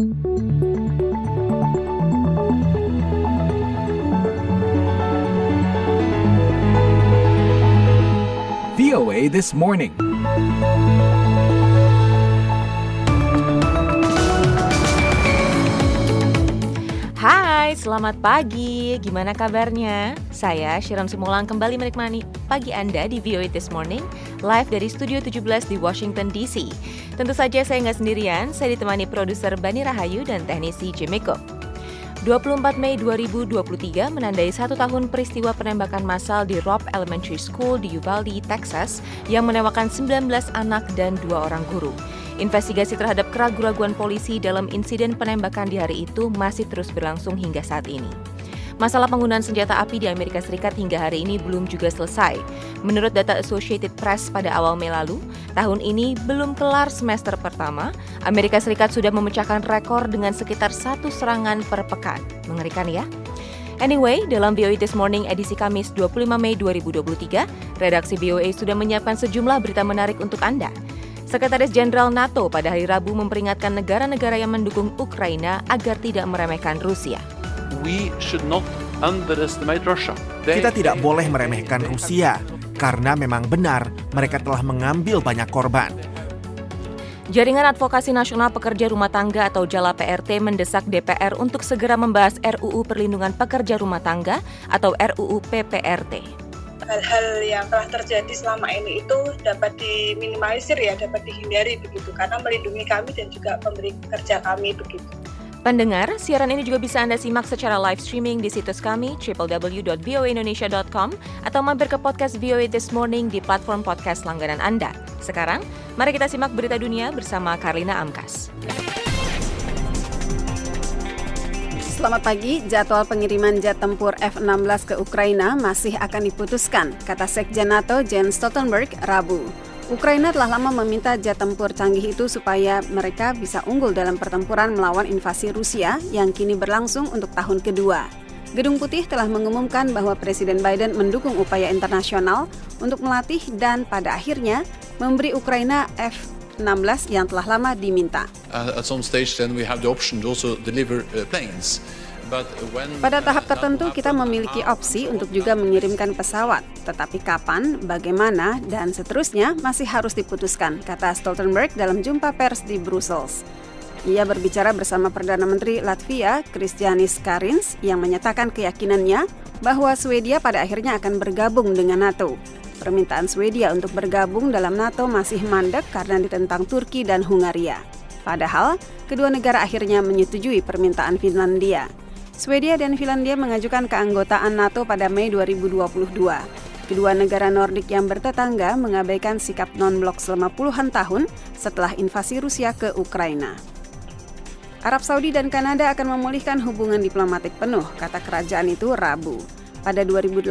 VOA This Morning. Selamat pagi. Gimana kabarnya? Saya Shiram Simulang kembali menikmati pagi Anda di VOA This Morning, live dari Studio 17 di Washington DC. Tentu saja saya nggak sendirian, saya ditemani produser Bani Rahayu dan teknisi Jimiko. 24 Mei 2023 menandai satu tahun peristiwa penembakan massal di Robb Elementary School di Uvalde, Texas yang menewakan 19 anak dan dua orang guru. Investigasi terhadap keraguan-raguan polisi dalam insiden penembakan di hari itu masih terus berlangsung hingga saat ini. Masalah penggunaan senjata api di Amerika Serikat hingga hari ini belum juga selesai. Menurut data Associated Press pada awal Mei lalu, tahun ini belum kelar semester pertama, Amerika Serikat sudah memecahkan rekor dengan sekitar satu serangan per pekan. Mengerikan ya? Anyway, dalam VOA This Morning edisi Kamis 25 Mei 2023, redaksi VOA sudah menyiapkan sejumlah berita menarik untuk Anda. Sekretaris Jenderal NATO pada hari Rabu memperingatkan negara-negara yang mendukung Ukraina agar tidak meremehkan Rusia. Kita tidak boleh meremehkan Rusia karena memang benar mereka telah mengambil banyak korban. Jaringan Advokasi Nasional Pekerja Rumah Tangga atau JALA PRT mendesak DPR untuk segera membahas RUU Perlindungan Pekerja Rumah Tangga atau RUU PPRT hal-hal yang telah terjadi selama ini itu dapat diminimalisir ya, dapat dihindari begitu karena melindungi kami dan juga pemberi kerja kami begitu. Pendengar, siaran ini juga bisa Anda simak secara live streaming di situs kami www.voaindonesia.com atau mampir ke podcast VOA This Morning di platform podcast langganan Anda. Sekarang, mari kita simak berita dunia bersama Karlina Amkas. Selamat pagi, jadwal pengiriman jet tempur F-16 ke Ukraina masih akan diputuskan, kata Sekjen NATO Jens Stoltenberg Rabu. Ukraina telah lama meminta jet tempur canggih itu supaya mereka bisa unggul dalam pertempuran melawan invasi Rusia yang kini berlangsung untuk tahun kedua. Gedung Putih telah mengumumkan bahwa Presiden Biden mendukung upaya internasional untuk melatih dan pada akhirnya memberi Ukraina F 16 yang telah lama diminta. Uh, Pada tahap tertentu kita memiliki opsi untuk juga mengirimkan pesawat, tetapi kapan, bagaimana, dan seterusnya masih harus diputuskan, kata Stoltenberg dalam jumpa pers di Brussels. Ia berbicara bersama Perdana Menteri Latvia, Kristianis Karins, yang menyatakan keyakinannya bahwa Swedia pada akhirnya akan bergabung dengan NATO. Permintaan Swedia untuk bergabung dalam NATO masih mandek karena ditentang Turki dan Hungaria. Padahal, kedua negara akhirnya menyetujui permintaan Finlandia. Swedia dan Finlandia mengajukan keanggotaan NATO pada Mei 2022. Kedua negara Nordik yang bertetangga mengabaikan sikap non-blok selama puluhan tahun setelah invasi Rusia ke Ukraina. Arab Saudi dan Kanada akan memulihkan hubungan diplomatik penuh, kata kerajaan itu Rabu. Pada 2018,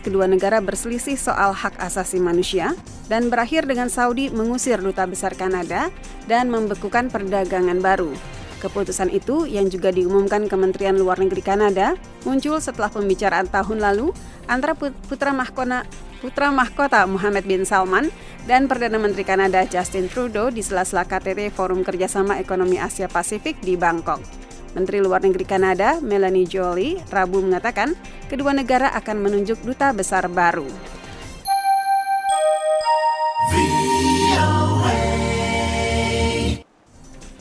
kedua negara berselisih soal hak asasi manusia dan berakhir dengan Saudi mengusir duta besar Kanada dan membekukan perdagangan baru. Keputusan itu yang juga diumumkan Kementerian Luar Negeri Kanada muncul setelah pembicaraan tahun lalu antara putra mahkota putra mahkota Muhammad bin Salman dan Perdana Menteri Kanada Justin Trudeau di sela-sela KTT Forum Kerjasama Ekonomi Asia Pasifik di Bangkok. Menteri Luar Negeri Kanada, Melanie Jolie, Rabu mengatakan kedua negara akan menunjuk duta besar baru.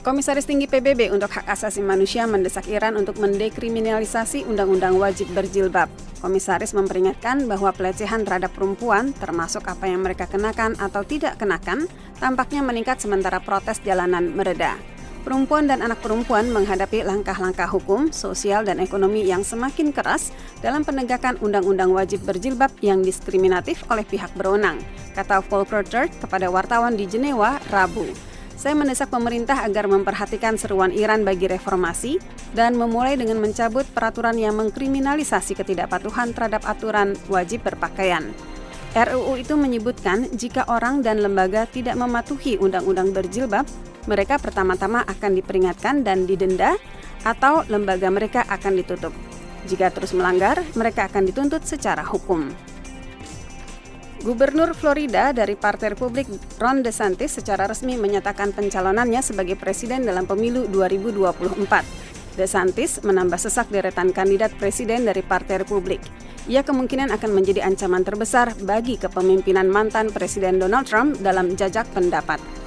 Komisaris Tinggi PBB untuk Hak Asasi Manusia mendesak Iran untuk mendekriminalisasi undang-undang wajib berjilbab. Komisaris memperingatkan bahwa pelecehan terhadap perempuan, termasuk apa yang mereka kenakan atau tidak kenakan, tampaknya meningkat sementara protes jalanan mereda perempuan dan anak perempuan menghadapi langkah-langkah hukum, sosial, dan ekonomi yang semakin keras dalam penegakan undang-undang wajib berjilbab yang diskriminatif oleh pihak berwenang, kata Volker Turk kepada wartawan di Jenewa, Rabu. Saya mendesak pemerintah agar memperhatikan seruan Iran bagi reformasi dan memulai dengan mencabut peraturan yang mengkriminalisasi ketidakpatuhan terhadap aturan wajib berpakaian. RUU itu menyebutkan jika orang dan lembaga tidak mematuhi undang-undang berjilbab, mereka pertama-tama akan diperingatkan dan didenda atau lembaga mereka akan ditutup. Jika terus melanggar, mereka akan dituntut secara hukum. Gubernur Florida dari Partai Republik Ron DeSantis secara resmi menyatakan pencalonannya sebagai presiden dalam pemilu 2024. DeSantis menambah sesak deretan kandidat presiden dari Partai Republik. Ia kemungkinan akan menjadi ancaman terbesar bagi kepemimpinan mantan Presiden Donald Trump dalam jajak pendapat.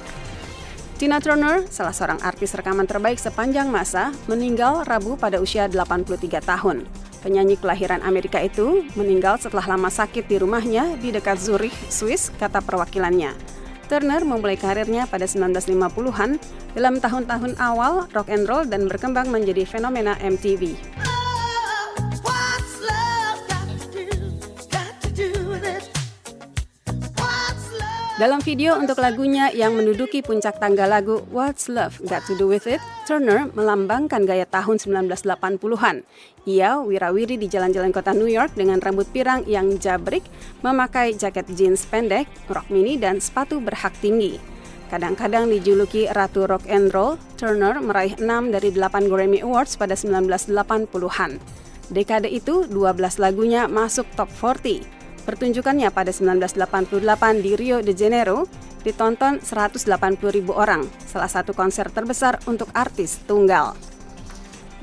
Tina Turner, salah seorang artis rekaman terbaik sepanjang masa, meninggal Rabu pada usia 83 tahun. Penyanyi kelahiran Amerika itu meninggal setelah lama sakit di rumahnya di dekat Zurich, Swiss, kata perwakilannya. Turner memulai karirnya pada 1950-an dalam tahun-tahun awal rock and roll dan berkembang menjadi fenomena MTV. Dalam video untuk lagunya yang menduduki puncak tangga lagu What's Love Got to Do With It, Turner melambangkan gaya tahun 1980-an. Ia wirawiri di jalan-jalan kota New York dengan rambut pirang yang jabrik, memakai jaket jeans pendek, rok mini, dan sepatu berhak tinggi. Kadang-kadang dijuluki Ratu Rock and Roll, Turner meraih 6 dari 8 Grammy Awards pada 1980-an. Dekade itu, 12 lagunya masuk top 40. Pertunjukannya pada 1988 di Rio de Janeiro ditonton 180 ribu orang, salah satu konser terbesar untuk artis tunggal.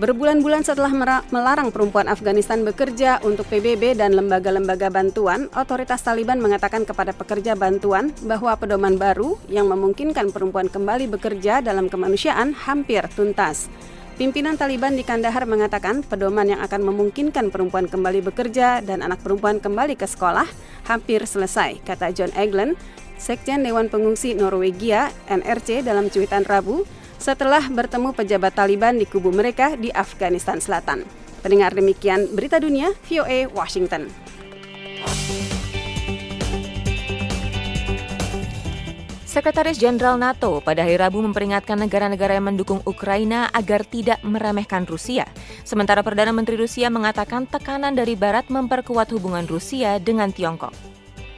Berbulan-bulan setelah melarang perempuan Afghanistan bekerja untuk PBB dan lembaga-lembaga bantuan, otoritas Taliban mengatakan kepada pekerja bantuan bahwa pedoman baru yang memungkinkan perempuan kembali bekerja dalam kemanusiaan hampir tuntas. Pimpinan Taliban di Kandahar mengatakan pedoman yang akan memungkinkan perempuan kembali bekerja dan anak perempuan kembali ke sekolah hampir selesai, kata John Eglin, Sekjen Dewan Pengungsi Norwegia NRC dalam cuitan Rabu setelah bertemu pejabat Taliban di kubu mereka di Afghanistan Selatan. Pendengar demikian berita dunia VOA Washington. Sekretaris Jenderal NATO pada hari Rabu memperingatkan negara-negara yang mendukung Ukraina agar tidak meremehkan Rusia. Sementara Perdana Menteri Rusia mengatakan tekanan dari Barat memperkuat hubungan Rusia dengan Tiongkok.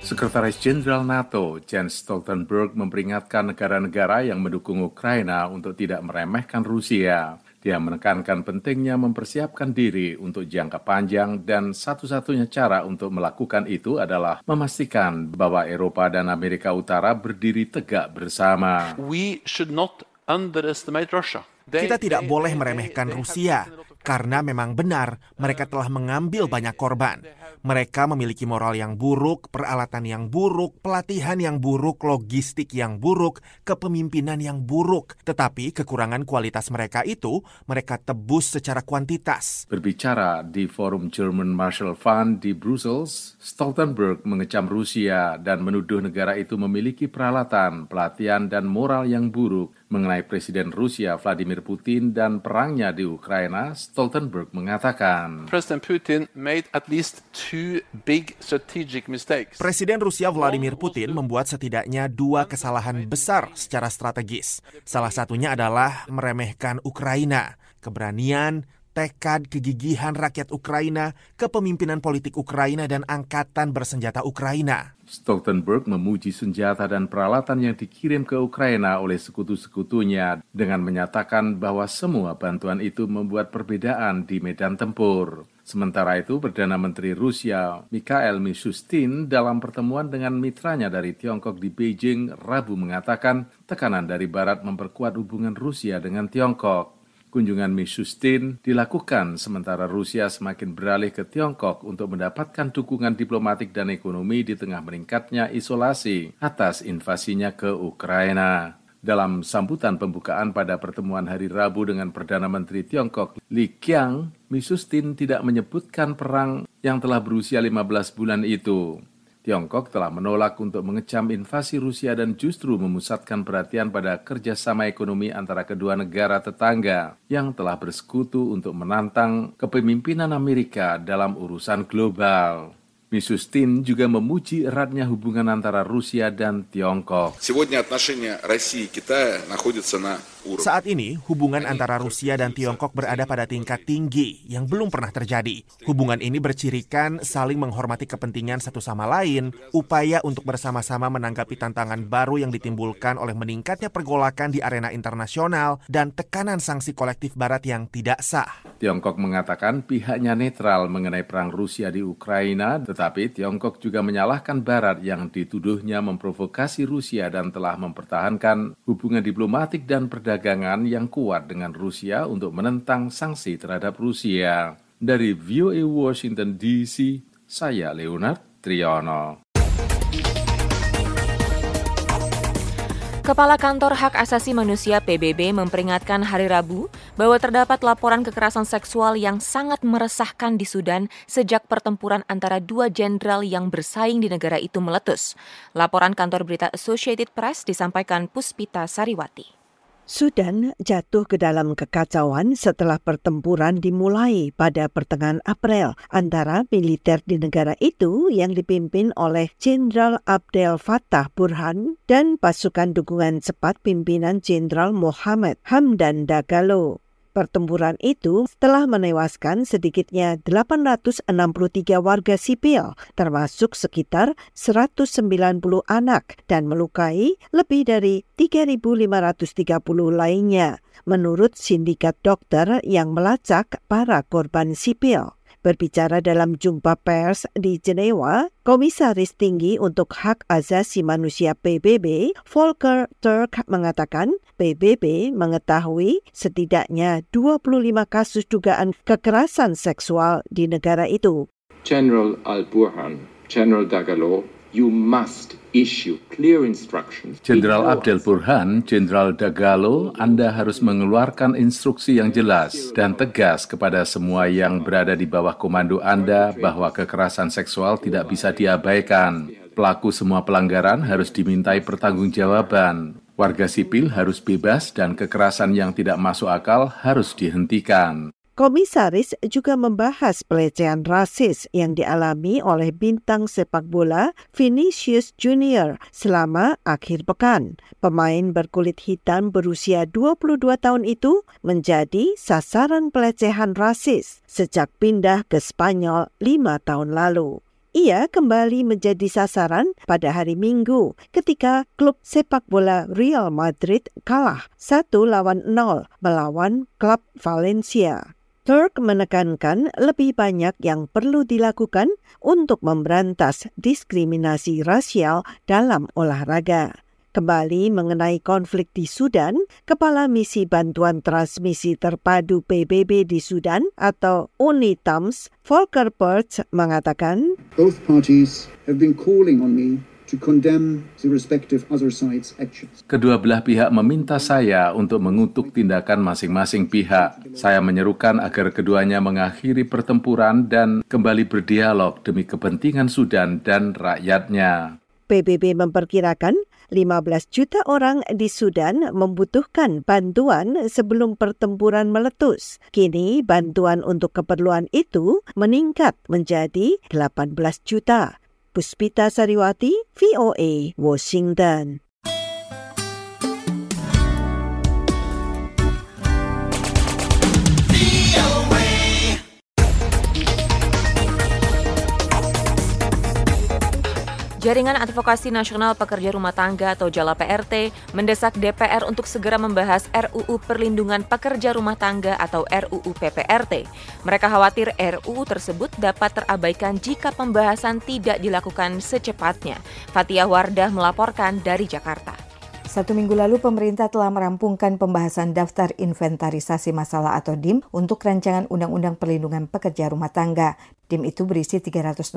Sekretaris Jenderal NATO Jens Stoltenberg memperingatkan negara-negara yang mendukung Ukraina untuk tidak meremehkan Rusia. Dia menekankan pentingnya mempersiapkan diri untuk jangka panjang dan satu-satunya cara untuk melakukan itu adalah memastikan bahwa Eropa dan Amerika Utara berdiri tegak bersama. We should not underestimate Russia. Kita tidak boleh meremehkan Rusia karena memang benar mereka telah mengambil banyak korban. Mereka memiliki moral yang buruk, peralatan yang buruk, pelatihan yang buruk, logistik yang buruk, kepemimpinan yang buruk. Tetapi kekurangan kualitas mereka itu mereka tebus secara kuantitas. Berbicara di forum German Marshall Fund di Brussels, Stoltenberg mengecam Rusia dan menuduh negara itu memiliki peralatan, pelatihan, dan moral yang buruk mengenai Presiden Rusia Vladimir Putin dan perangnya di Ukraina, Stoltenberg mengatakan, Presiden Putin made at least two big strategic mistakes. Presiden Rusia Vladimir Putin membuat setidaknya dua kesalahan besar secara strategis. Salah satunya adalah meremehkan Ukraina. Keberanian, tekad, kegigihan rakyat Ukraina, kepemimpinan politik Ukraina, dan angkatan bersenjata Ukraina. Stoltenberg memuji senjata dan peralatan yang dikirim ke Ukraina oleh sekutu-sekutunya dengan menyatakan bahwa semua bantuan itu membuat perbedaan di medan tempur. Sementara itu, Perdana Menteri Rusia Mikhail Mishustin dalam pertemuan dengan mitranya dari Tiongkok di Beijing Rabu mengatakan tekanan dari Barat memperkuat hubungan Rusia dengan Tiongkok. Kunjungan Mishustin dilakukan sementara Rusia semakin beralih ke Tiongkok untuk mendapatkan dukungan diplomatik dan ekonomi di tengah meningkatnya isolasi atas invasinya ke Ukraina. Dalam sambutan pembukaan pada pertemuan hari Rabu dengan Perdana Menteri Tiongkok, Li Qiang, Mishustin tidak menyebutkan perang yang telah berusia 15 bulan itu. Tiongkok telah menolak untuk mengecam invasi Rusia dan justru memusatkan perhatian pada kerjasama ekonomi antara kedua negara tetangga yang telah bersekutu untuk menantang kepemimpinan Amerika dalam urusan global. Misustin juga memuji eratnya hubungan antara Rusia dan Tiongkok. Сегодня отношения России и Китая находятся на saat ini, hubungan antara Rusia dan Tiongkok berada pada tingkat tinggi yang belum pernah terjadi. Hubungan ini bercirikan saling menghormati kepentingan satu sama lain, upaya untuk bersama-sama menanggapi tantangan baru yang ditimbulkan oleh meningkatnya pergolakan di arena internasional dan tekanan sanksi kolektif Barat yang tidak sah. Tiongkok mengatakan pihaknya netral mengenai perang Rusia di Ukraina, tetapi Tiongkok juga menyalahkan Barat yang dituduhnya memprovokasi Rusia dan telah mempertahankan hubungan diplomatik dan perdagangan perdagangan yang kuat dengan Rusia untuk menentang sanksi terhadap Rusia. Dari VOA Washington DC, saya Leonard Triono. Kepala Kantor Hak Asasi Manusia PBB memperingatkan hari Rabu bahwa terdapat laporan kekerasan seksual yang sangat meresahkan di Sudan sejak pertempuran antara dua jenderal yang bersaing di negara itu meletus. Laporan kantor berita Associated Press disampaikan Puspita Sariwati. Sudan jatuh ke dalam kekacauan setelah pertempuran dimulai pada pertengahan April antara militer di negara itu yang dipimpin oleh Jenderal Abdel Fattah Burhan dan pasukan dukungan cepat pimpinan Jenderal Mohammed Hamdan Dagalo. Pertempuran itu telah menewaskan sedikitnya 863 warga sipil, termasuk sekitar 190 anak, dan melukai lebih dari 3.530 lainnya, menurut sindikat dokter yang melacak para korban sipil. Berbicara dalam jumpa pers di Jenewa, Komisaris Tinggi untuk Hak Asasi Manusia PBB, Volker Turk mengatakan PBB mengetahui setidaknya 25 kasus dugaan kekerasan seksual di negara itu. General Al-Burhan, General Dagalo, you must issue clear instructions. Jenderal Abdel Burhan, Jenderal Dagalo, Anda harus mengeluarkan instruksi yang jelas dan tegas kepada semua yang berada di bawah komando Anda bahwa kekerasan seksual tidak bisa diabaikan. Pelaku semua pelanggaran harus dimintai pertanggungjawaban. Warga sipil harus bebas dan kekerasan yang tidak masuk akal harus dihentikan. Komisaris juga membahas pelecehan rasis yang dialami oleh bintang sepak bola Vinicius Junior selama akhir pekan. Pemain berkulit hitam berusia 22 tahun itu menjadi sasaran pelecehan rasis sejak pindah ke Spanyol lima tahun lalu. Ia kembali menjadi sasaran pada hari Minggu ketika klub sepak bola Real Madrid kalah satu lawan nol melawan klub Valencia. Turk menekankan lebih banyak yang perlu dilakukan untuk memberantas diskriminasi rasial dalam olahraga. Kembali mengenai konflik di Sudan, Kepala Misi Bantuan Transmisi Terpadu PBB di Sudan atau UNITAMS, Volker Perth mengatakan, Both parties have been calling on me Kedua belah pihak meminta saya untuk mengutuk tindakan masing-masing pihak. Saya menyerukan agar keduanya mengakhiri pertempuran dan kembali berdialog demi kepentingan Sudan dan rakyatnya. PBB memperkirakan 15 juta orang di Sudan membutuhkan bantuan sebelum pertempuran meletus. Kini bantuan untuk keperluan itu meningkat menjadi 18 juta. Puspita Sariwati, VOA, Washington. Jaringan Advokasi Nasional Pekerja Rumah Tangga atau Jala PRT mendesak DPR untuk segera membahas RUU Perlindungan Pekerja Rumah Tangga atau RUU PPRT. Mereka khawatir RUU tersebut dapat terabaikan jika pembahasan tidak dilakukan secepatnya. Fatia Wardah melaporkan dari Jakarta. Satu minggu lalu, pemerintah telah merampungkan pembahasan Daftar Inventarisasi Masalah atau DIM untuk rancangan Undang-Undang Perlindungan Pekerja Rumah Tangga. DIM itu berisi 367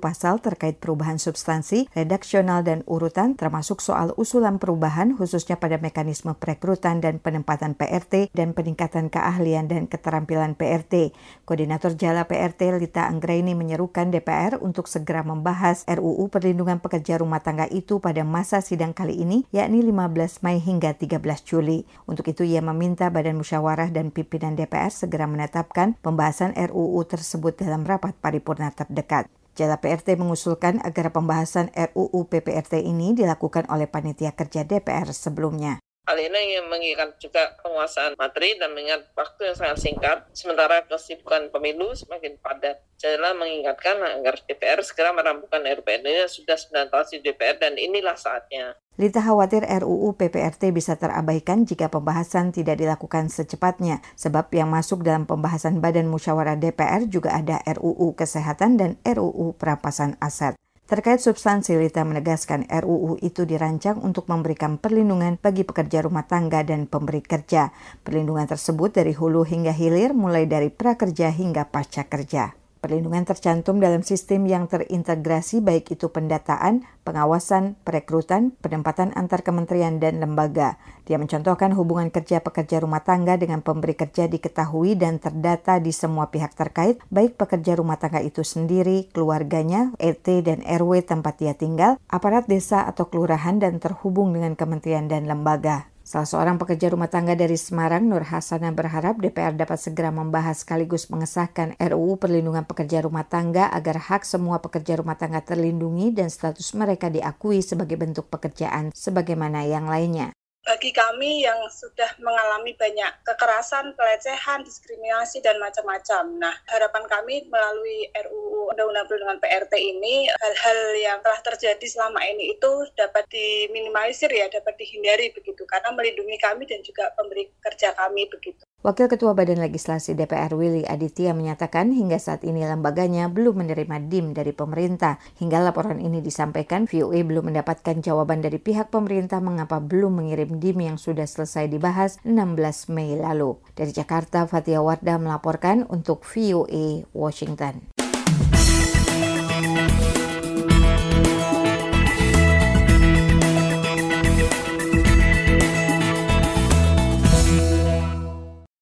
pasal terkait perubahan substansi, redaksional, dan urutan termasuk soal usulan perubahan khususnya pada mekanisme perekrutan dan penempatan PRT dan peningkatan keahlian dan keterampilan PRT. Koordinator Jala PRT Lita Anggraini menyerukan DPR untuk segera membahas RUU Perlindungan Pekerja Rumah Tangga itu pada masa sidang kali ini yakni 15 Mei hingga 13 Juli. Untuk itu ia meminta Badan Musyawarah dan pimpinan DPR segera menetapkan pembahasan RUU tersebut dalam rapat paripurna terdekat. Jala PRT mengusulkan agar pembahasan RUU PPRT ini dilakukan oleh panitia kerja DPR sebelumnya. Hal ini mengingat juga penguasaan materi dan mengingat waktu yang sangat singkat, sementara kesibukan pemilu semakin padat. Saya mengingatkan agar DPR segera merampungkan RUU ini sudah 9 tahun di DPR dan inilah saatnya. Lita khawatir RUU PPRT bisa terabaikan jika pembahasan tidak dilakukan secepatnya, sebab yang masuk dalam pembahasan Badan Musyawarah DPR juga ada RUU Kesehatan dan RUU Perampasan Aset. Terkait substansi, Lita menegaskan RUU itu dirancang untuk memberikan perlindungan bagi pekerja rumah tangga dan pemberi kerja. Perlindungan tersebut dari hulu hingga hilir, mulai dari prakerja hingga pasca kerja. Perlindungan tercantum dalam sistem yang terintegrasi baik itu pendataan, pengawasan, perekrutan, penempatan antar kementerian dan lembaga. Dia mencontohkan hubungan kerja pekerja rumah tangga dengan pemberi kerja diketahui dan terdata di semua pihak terkait, baik pekerja rumah tangga itu sendiri, keluarganya, ET dan RW tempat dia tinggal, aparat desa atau kelurahan dan terhubung dengan kementerian dan lembaga. Salah seorang pekerja rumah tangga dari Semarang, Nur Hasana berharap DPR dapat segera membahas sekaligus mengesahkan RUU Perlindungan Pekerja Rumah Tangga agar hak semua pekerja rumah tangga terlindungi dan status mereka diakui sebagai bentuk pekerjaan sebagaimana yang lainnya bagi kami yang sudah mengalami banyak kekerasan, pelecehan, diskriminasi, dan macam-macam. Nah, harapan kami melalui RUU Undang-Undang Perlindungan PRT ini, hal-hal yang telah terjadi selama ini itu dapat diminimalisir ya, dapat dihindari begitu, karena melindungi kami dan juga pemberi kerja kami begitu. Wakil Ketua Badan Legislasi DPR Willy Aditya menyatakan hingga saat ini lembaganya belum menerima DIM dari pemerintah. Hingga laporan ini disampaikan, VOA belum mendapatkan jawaban dari pihak pemerintah mengapa belum mengirim DIM yang sudah selesai dibahas 16 Mei lalu. Dari Jakarta, Fatia Wardah melaporkan untuk VOA Washington.